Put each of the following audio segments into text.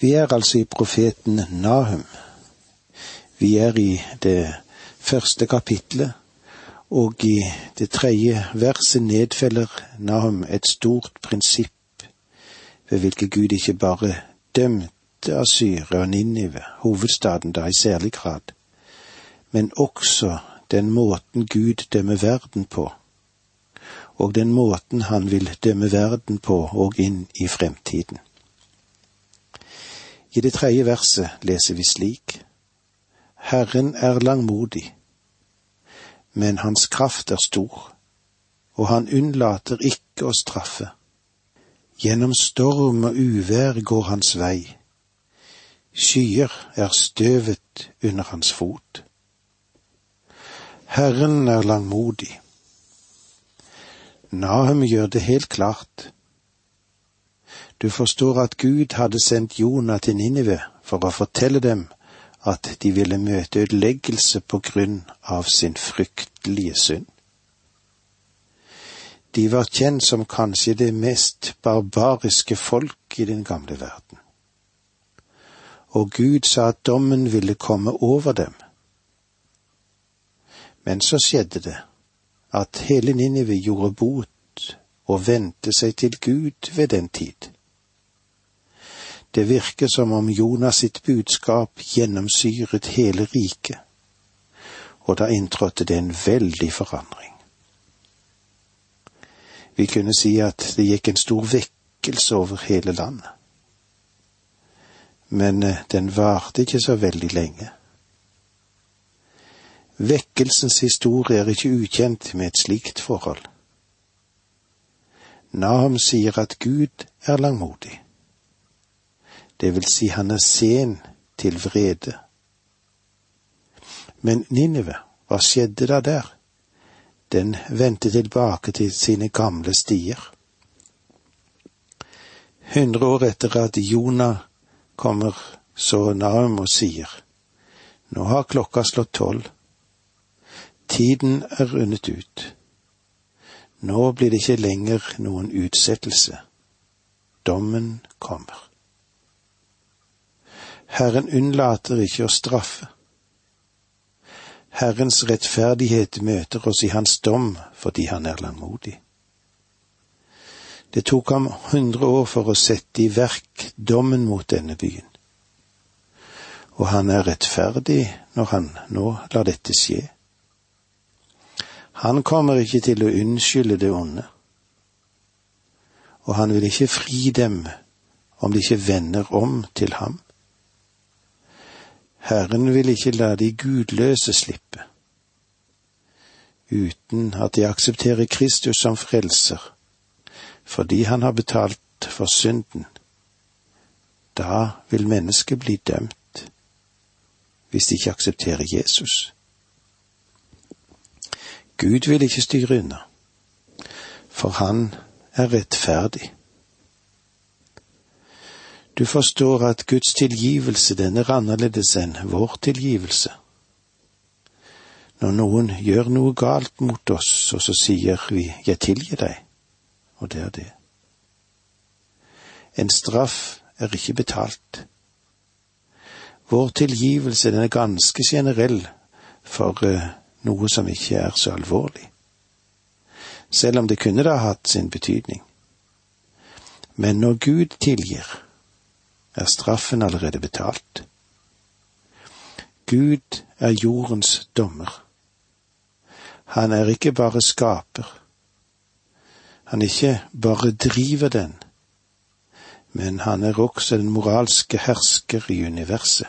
Vi er altså i profeten Nahum. Vi er i det første kapitlet, og i det tredje verset nedfeller Nahum et stort prinsipp ved hvilket Gud ikke bare dømte Asyre og Ninive, hovedstaden da i særlig grad, men også den måten Gud dømmer verden på, og den måten han vil dømme verden på og inn i fremtiden. I det tredje verset leser vi slik. Herren er langmodig, men hans kraft er stor, og han unnlater ikke å straffe. Gjennom storm og uvær går hans vei. Skyer er støvet under hans fot. Herren er langmodig. Nahum gjør det helt klart. Du forstår at Gud hadde sendt Jonah til Ninive for å fortelle dem at de ville møte ødeleggelse på grunn av sin fryktelige synd. De var kjent som kanskje det mest barbariske folk i den gamle verden. Og Gud sa at dommen ville komme over dem. Men så skjedde det at hele Ninive gjorde bot og vendte seg til Gud ved den tid. Det virker som om Jonas sitt budskap gjennomsyret hele riket, og da inntrådte det en veldig forandring. Vi kunne si at det gikk en stor vekkelse over hele landet. Men eh, den varte ikke så veldig lenge. Vekkelsens historie er ikke ukjent med et slikt forhold. Nahum sier at Gud er langmodig det vil si han er sen til vrede. Men Ninive, hva skjedde da der? Den vendte tilbake til sine gamle stier. Hundre år etter at Jonah kommer så Naum og sier, nå har klokka slått tolv, tiden er rundet ut, nå blir det ikke lenger noen utsettelse, dommen kommer. Herren unnlater ikke å straffe. Herrens rettferdighet møter oss i hans dom fordi han er langmodig. Det tok ham hundre år for å sette i verk dommen mot denne byen. Og han er rettferdig når han nå lar dette skje. Han kommer ikke til å unnskylde det onde, og han vil ikke fri dem om de ikke vender om til ham. Herren vil ikke la de gudløse slippe, uten at de aksepterer Kristus som frelser, fordi han har betalt for synden. Da vil mennesket bli dømt, hvis de ikke aksepterer Jesus. Gud vil ikke styre unna, for han er rettferdig. Du forstår at Guds tilgivelse, den er annerledes enn vår tilgivelse. Når noen gjør noe galt mot oss, og så sier vi jeg tilgir deg, og det er det. En straff er ikke betalt. Vår tilgivelse den er ganske generell for uh, noe som ikke er så alvorlig, selv om det kunne da hatt sin betydning. Men når Gud tilgir, er straffen allerede betalt. Gud er jordens dommer. Han er ikke bare skaper. Han ikke bare driver den, men han er også den moralske hersker i universet.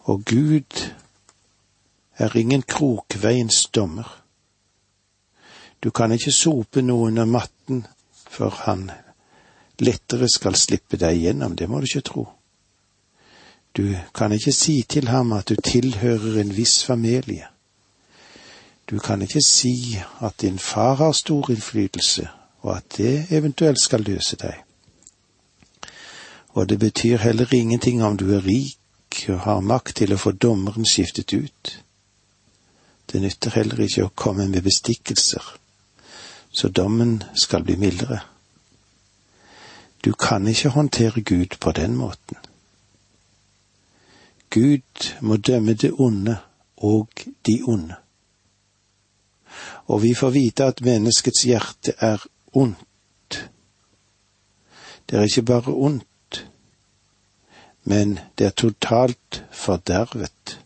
Og Gud er ingen krokveiens dommer. Du kan ikke sope noe under matten, for han lettere skal slippe deg igjennom, det må du ikke tro. Du kan ikke si til ham at du tilhører en viss familie. Du kan ikke si at din far har stor innflytelse, og at det eventuelt skal løse deg. Og det betyr heller ingenting om du er rik og har makt til å få dommeren skiftet ut. Det nytter heller ikke å komme med bestikkelser, så dommen skal bli mildere. Du kan ikke håndtere Gud på den måten. Gud må dømme det onde og de onde. Og vi får vite at menneskets hjerte er ondt. Det er ikke bare ondt, men det er totalt fordervet,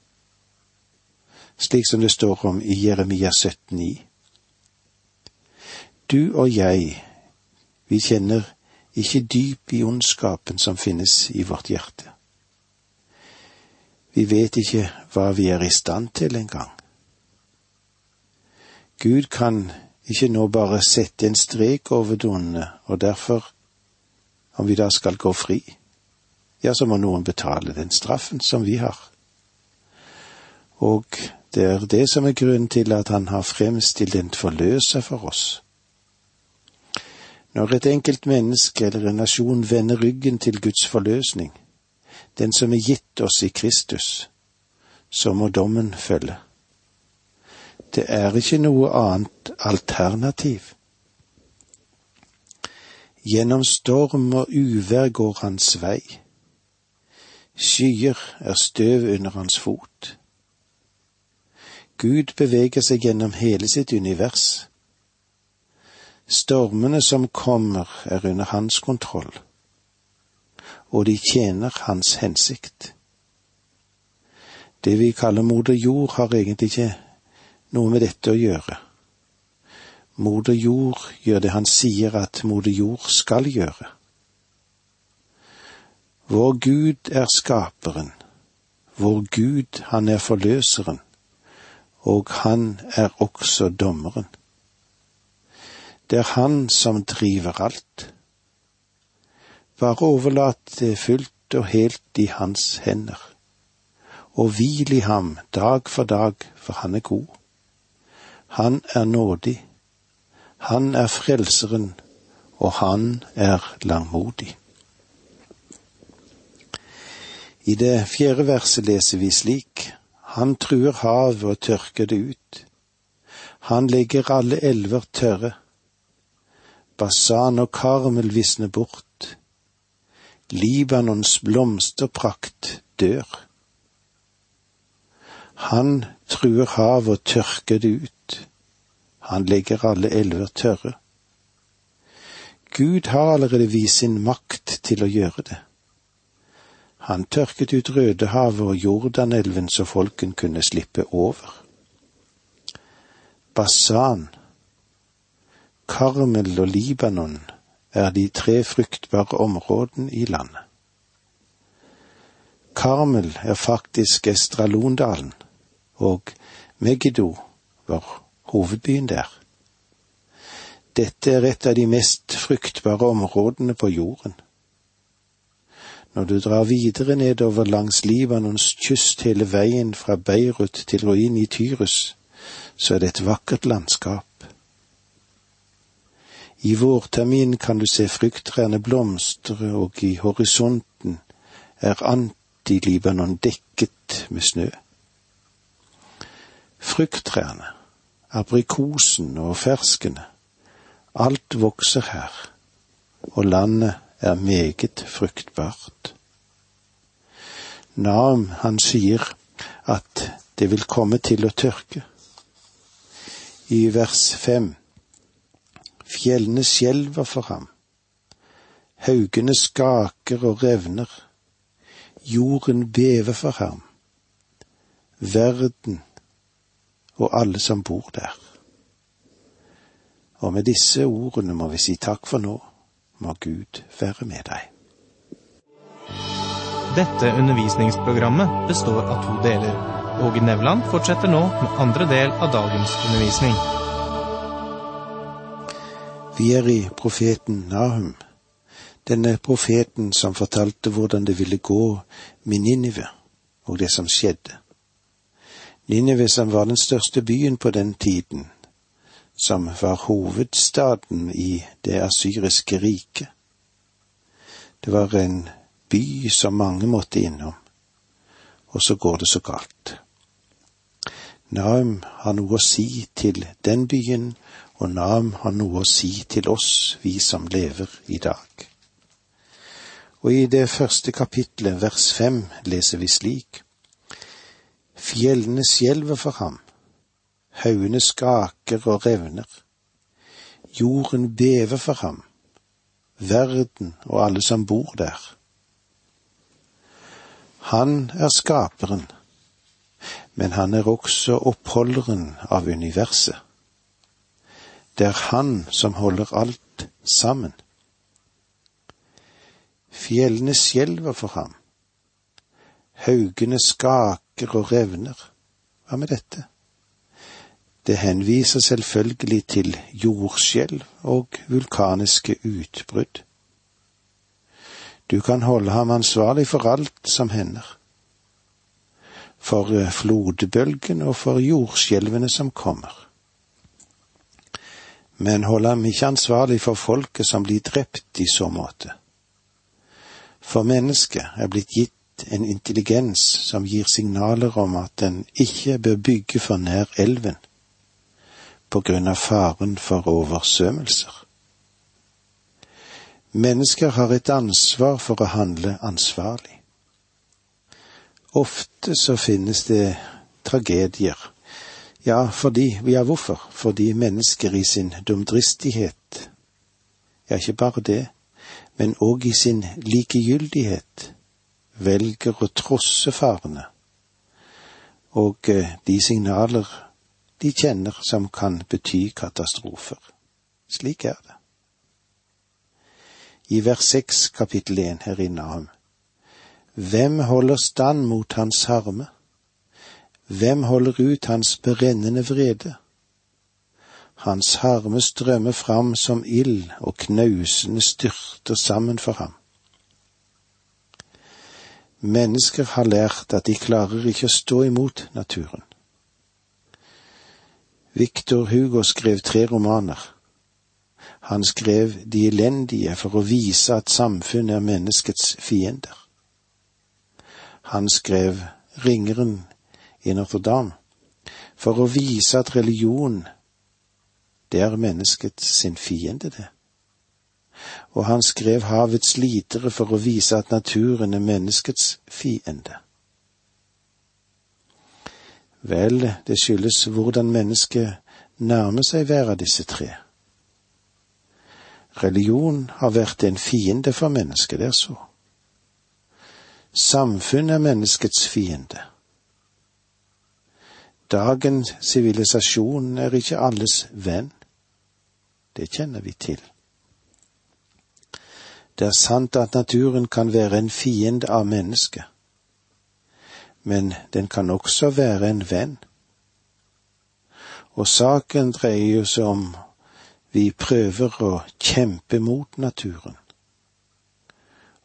slik som det står om i Jeremia 17,9. Du og jeg, vi kjenner ikke dyp i ondskapen som finnes i vårt hjerte. Vi vet ikke hva vi er i stand til engang. Gud kan ikke nå bare sette en strek over onde, og derfor, om vi da skal gå fri, ja, så må noen betale den straffen som vi har. Og det er det som er grunnen til at han har fremstilt en forløser for oss. Når et enkelt menneske eller en nasjon vender ryggen til Guds forløsning, den som er gitt oss i Kristus, så må dommen følge. Det er ikke noe annet alternativ. Gjennom storm og uvær går hans vei. Skyer er støv under hans fot. Gud beveger seg gjennom hele sitt univers. Stormene som kommer, er under hans kontroll og de tjener hans hensikt. Det vi kaller moder jord, har egentlig ikke noe med dette å gjøre. Moder jord gjør det han sier at moder jord skal gjøre. Vår Gud er skaperen, vår Gud han er forløseren, og han er også dommeren. Det er han som driver alt. Bare overlat det fullt og helt i hans hender, og hvil i ham dag for dag, for han er god. Han er nådig, han er frelseren, og han er langmodig. I det fjerde verset leser vi slik, Han truer havet og tørker det ut. Han legger alle elver tørre. Basan og Karmel visner bort Libanons blomsterprakt dør. Han truer havet og tørker det ut. Han legger alle elver tørre. Gud har allerede vist sin makt til å gjøre det. Han tørket ut Rødehavet og Jordanelven så folken kunne slippe over. Basan, Karmel og Libanon er de tre fruktbare områdene i landet. Karmel er faktisk Estralondalen, og Megiddo var hovedbyen der. Dette er et av de mest fruktbare områdene på jorden. Når du drar videre nedover langs Libanons kyst hele veien fra Beirut til ruin i Tyrus, så er det et vakkert landskap. I vårterminen kan du se frukttrærne blomstre, og i horisonten er Antilibanon dekket med snø. Frukttrærne, aprikosen og ferskene, alt vokser her, og landet er meget fruktbart. Naam, han sier at det vil komme til å tørke. I vers fem Fjellene skjelver for ham. Haugene skaker og revner. Jorden bever for ham. Verden og alle som bor der. Og med disse ordene må vi si takk for nå. Må Gud være med deg. Dette undervisningsprogrammet består av to deler. Åge Nevland fortsetter nå med andre del av dagens undervisning. Vi er i profeten Nahum, denne profeten som fortalte hvordan det ville gå med Ninive og det som skjedde. Ninive som var den største byen på den tiden, som var hovedstaden i det asyriske riket. Det var en by som mange måtte innom, og så går det så galt. Naum har noe å si til den byen og Nam har noe å si til oss, vi som lever i dag. Og i det første kapitlet, vers fem, leser vi slik. Fjellene skjelver for ham, haugene skaker og revner. Jorden bever for ham, verden og alle som bor der. Han er skaperen, men han er også oppholderen av universet. Det er han som holder alt sammen. Fjellene skjelver for ham. Haugene skaker og revner. Hva med dette? Det henviser selvfølgelig til jordskjelv og vulkaniske utbrudd. Du kan holde ham ansvarlig for alt som hender. For flodbølgen og for jordskjelvene som kommer. Men hold ham ikke ansvarlig for folket som blir drept i så måte. For mennesket er blitt gitt en intelligens som gir signaler om at den ikke bør bygge for nær elven på grunn av faren for oversvømmelser. Mennesker har et ansvar for å handle ansvarlig. Ofte så finnes det tragedier. Ja, fordi, ja hvorfor? Fordi mennesker i sin dumdristighet, ja ikke bare det, men òg i sin likegyldighet velger å trosse farene og eh, de signaler de kjenner som kan bety katastrofer. Slik er det. I vers seks kapittel én her inne ham. Hvem holder stand mot hans harme? Hvem holder ut hans brennende vrede? Hans harme strømmer fram som ild, og knausende styrter sammen for ham. Mennesker har lært at de klarer ikke å stå imot naturen. Victor Hugo skrev tre romaner. Han skrev De elendige for å vise at samfunnet er menneskets fiender. Han skrev Ringeren i Notre-Dame for å vise at religion det er mennesket sin fiende, det. Og han skrev havets lidere for å vise at naturen er menneskets fiende. Vel, det skyldes hvordan mennesket nærmer seg hver av disse tre. Religion har vært en fiende for mennesket, det er så. Samfunnet er menneskets fiende. Dagens sivilisasjon er ikke alles venn. Det kjenner vi til. Det er sant at naturen kan være en fiende av mennesket, men den kan også være en venn. Og saken dreier seg om vi prøver å kjempe mot naturen.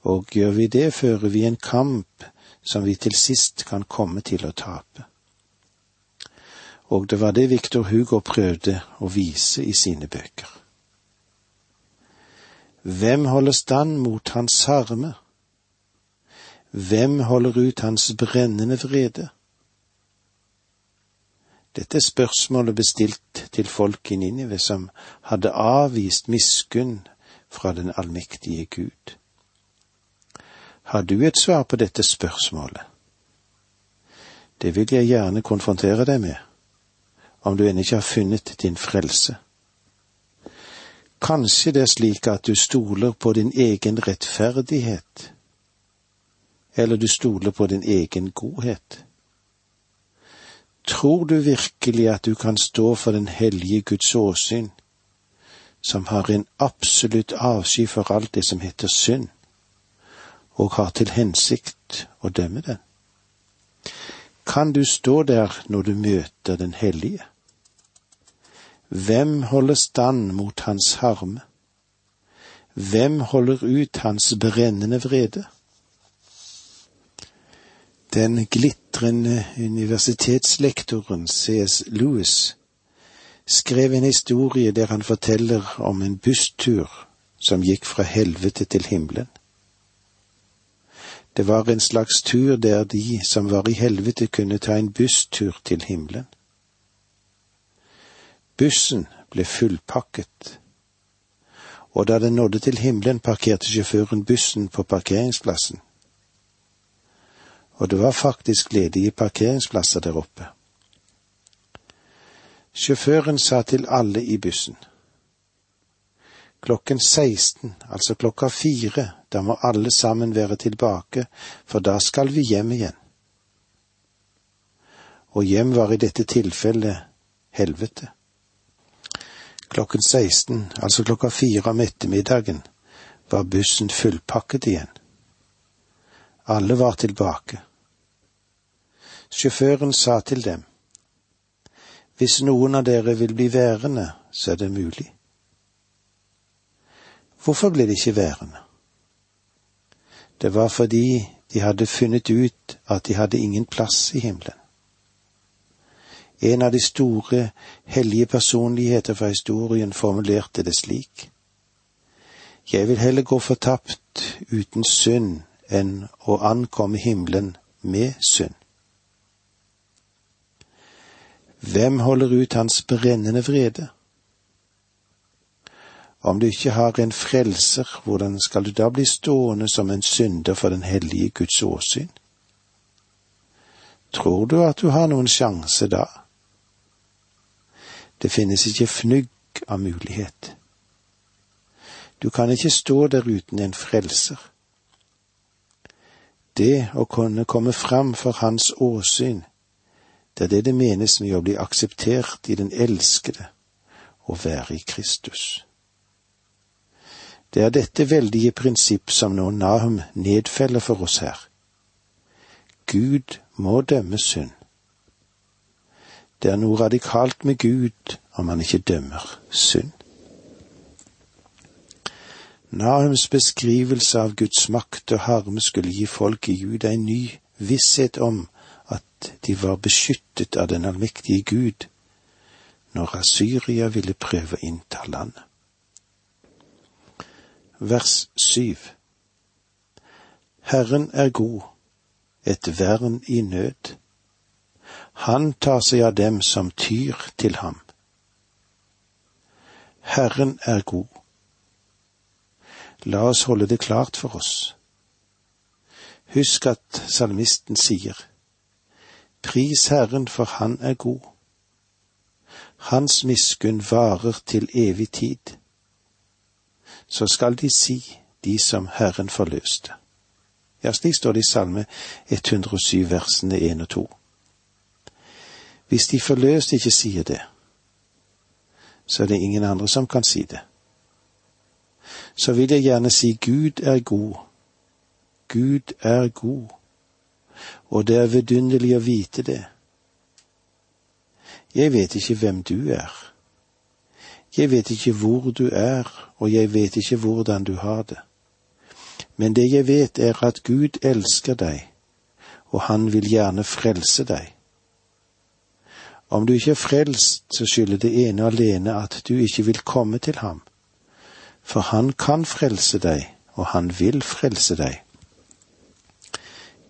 Og gjør vi det, fører vi en kamp som vi til sist kan komme til å tape. Og det var det Victor Hugo prøvde å vise i sine bøker. Hvem holder stand mot hans harme? Hvem holder ut hans brennende vrede? Dette er spørsmålet bestilt til folk i Ninive som hadde avvist miskunn fra den allmektige Gud. Har du et svar på dette spørsmålet? Det vil jeg gjerne konfrontere deg med, om du ennå ikke har funnet din frelse. Kanskje det er slik at du stoler på din egen rettferdighet, eller du stoler på din egen godhet. Tror du virkelig at du kan stå for den hellige Guds åsyn, som har en absolutt avsky for alt det som heter synd, og har til hensikt å dømme den? Kan du stå der når du møter den hellige? Hvem holder stand mot hans harme? Hvem holder ut hans brennende vrede? Den glitrende universitetslektoren C.S. Lewis skrev en historie der han forteller om en busstur som gikk fra helvete til himmelen. Det var en slags tur der de som var i helvete kunne ta en busstur til himmelen. Bussen ble fullpakket, og da den nådde til himmelen, parkerte sjåføren bussen på parkeringsplassen. Og det var faktisk ledige parkeringsplasser der oppe. Sjåføren sa til alle i bussen. Klokken 16, altså klokka fire, da må alle sammen være tilbake, for da skal vi hjem igjen. Og hjem var i dette tilfellet helvete. Klokken 16, altså klokka fire om ettermiddagen, var bussen fullpakket igjen. Alle var tilbake. Sjåføren sa til dem, Hvis noen av dere vil bli værende, så er det mulig. Hvorfor ble de ikke værende? Det var fordi de hadde funnet ut at de hadde ingen plass i himmelen. En av de store, hellige personligheter fra historien formulerte det slik. Jeg vil heller gå fortapt uten synd enn å ankomme himmelen med synd. Hvem holder ut hans brennende vrede? Om du ikke har en frelser, hvordan skal du da bli stående som en synder for den hellige Guds åsyn? Tror du at du har noen sjanse da? Det finnes ikke fnugg av mulighet. Du kan ikke stå der uten en frelser. Det å kunne komme fram for hans åsyn, det er det det menes med å bli akseptert i den elskede, å være i Kristus. Det er dette veldige prinsipp som nå Nahum nedfeller for oss her. Gud må dømme synd. Det er noe radikalt med Gud om han ikke dømmer synd. Nahums beskrivelse av Guds makt og harme skulle gi folk i Juda en ny visshet om at de var beskyttet av den allmektige Gud når Asyria ville prøve å innta landet. Vers syv Herren er god, et vern i nød. Han tar seg av dem som tyr til ham. Herren er god. La oss holde det klart for oss. Husk at salmisten sier, Pris Herren, for Han er god. Hans miskunn varer til evig tid. Så skal de si, de som Herren forløste. Ja, slik står det i Salme 107 versene 1 og 2. Hvis de forløst ikke sier det, så er det ingen andre som kan si det. Så vil jeg gjerne si Gud er god. Gud er god. Og det er vidunderlig å vite det. Jeg vet ikke hvem du er. Jeg vet ikke hvor du er, og jeg vet ikke hvordan du har det. Men det jeg vet er at Gud elsker deg, og han vil gjerne frelse deg. Om du ikke er frelst, så skylder det ene alene at du ikke vil komme til ham. For han kan frelse deg, og han vil frelse deg.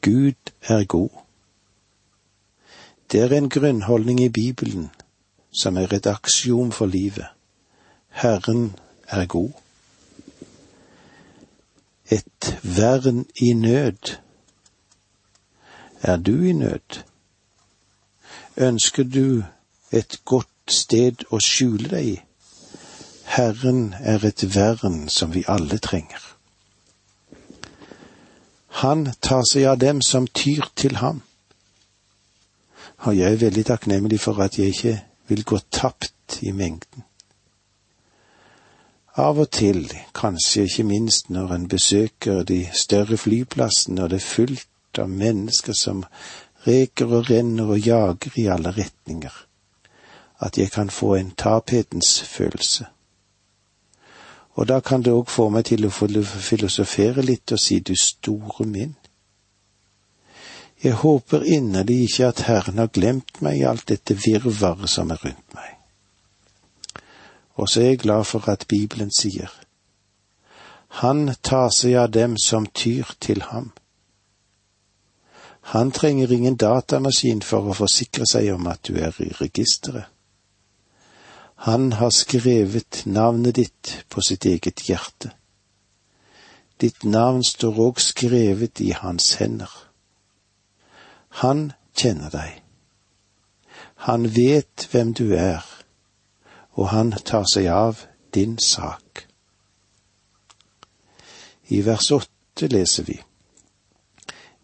Gud er god. Det er en grunnholdning i Bibelen som er et aksjom for livet. Herren er god. Et vern i nød. Er du i nød? Ønsker du et godt sted å skjule deg i? Herren er et vern som vi alle trenger. Han tar seg av dem som tyr til ham. Og jeg er veldig takknemlig for at jeg ikke vil gå tapt i mengden. Av og til, kanskje ikke minst når en besøker de større flyplassene og det er fullt av mennesker som reker og renner og jager i alle retninger, at jeg kan få en taphetens følelse. Og da kan det òg få meg til å filosofere litt og si du store min. Jeg håper inderlig ikke at Herren har glemt meg i alt dette virvaret som er rundt meg. Og så er jeg glad for at Bibelen sier, Han tar seg av dem som tyr til ham. Han trenger ingen datamaskin for å forsikre seg om at du er i registeret. Han har skrevet navnet ditt på sitt eget hjerte. Ditt navn står òg skrevet i hans hender. Han kjenner deg. Han vet hvem du er, og han tar seg av din sak. I vers åtte leser vi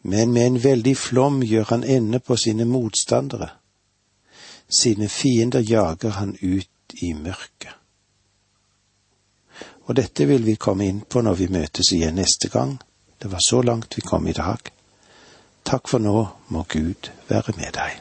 men med en veldig flom gjør han ende på sine motstandere. Sine fiender jager han ut i mørket. Og dette vil vi komme inn på når vi møtes igjen neste gang. Det var så langt vi kom i dag. Takk for nå, må Gud være med deg.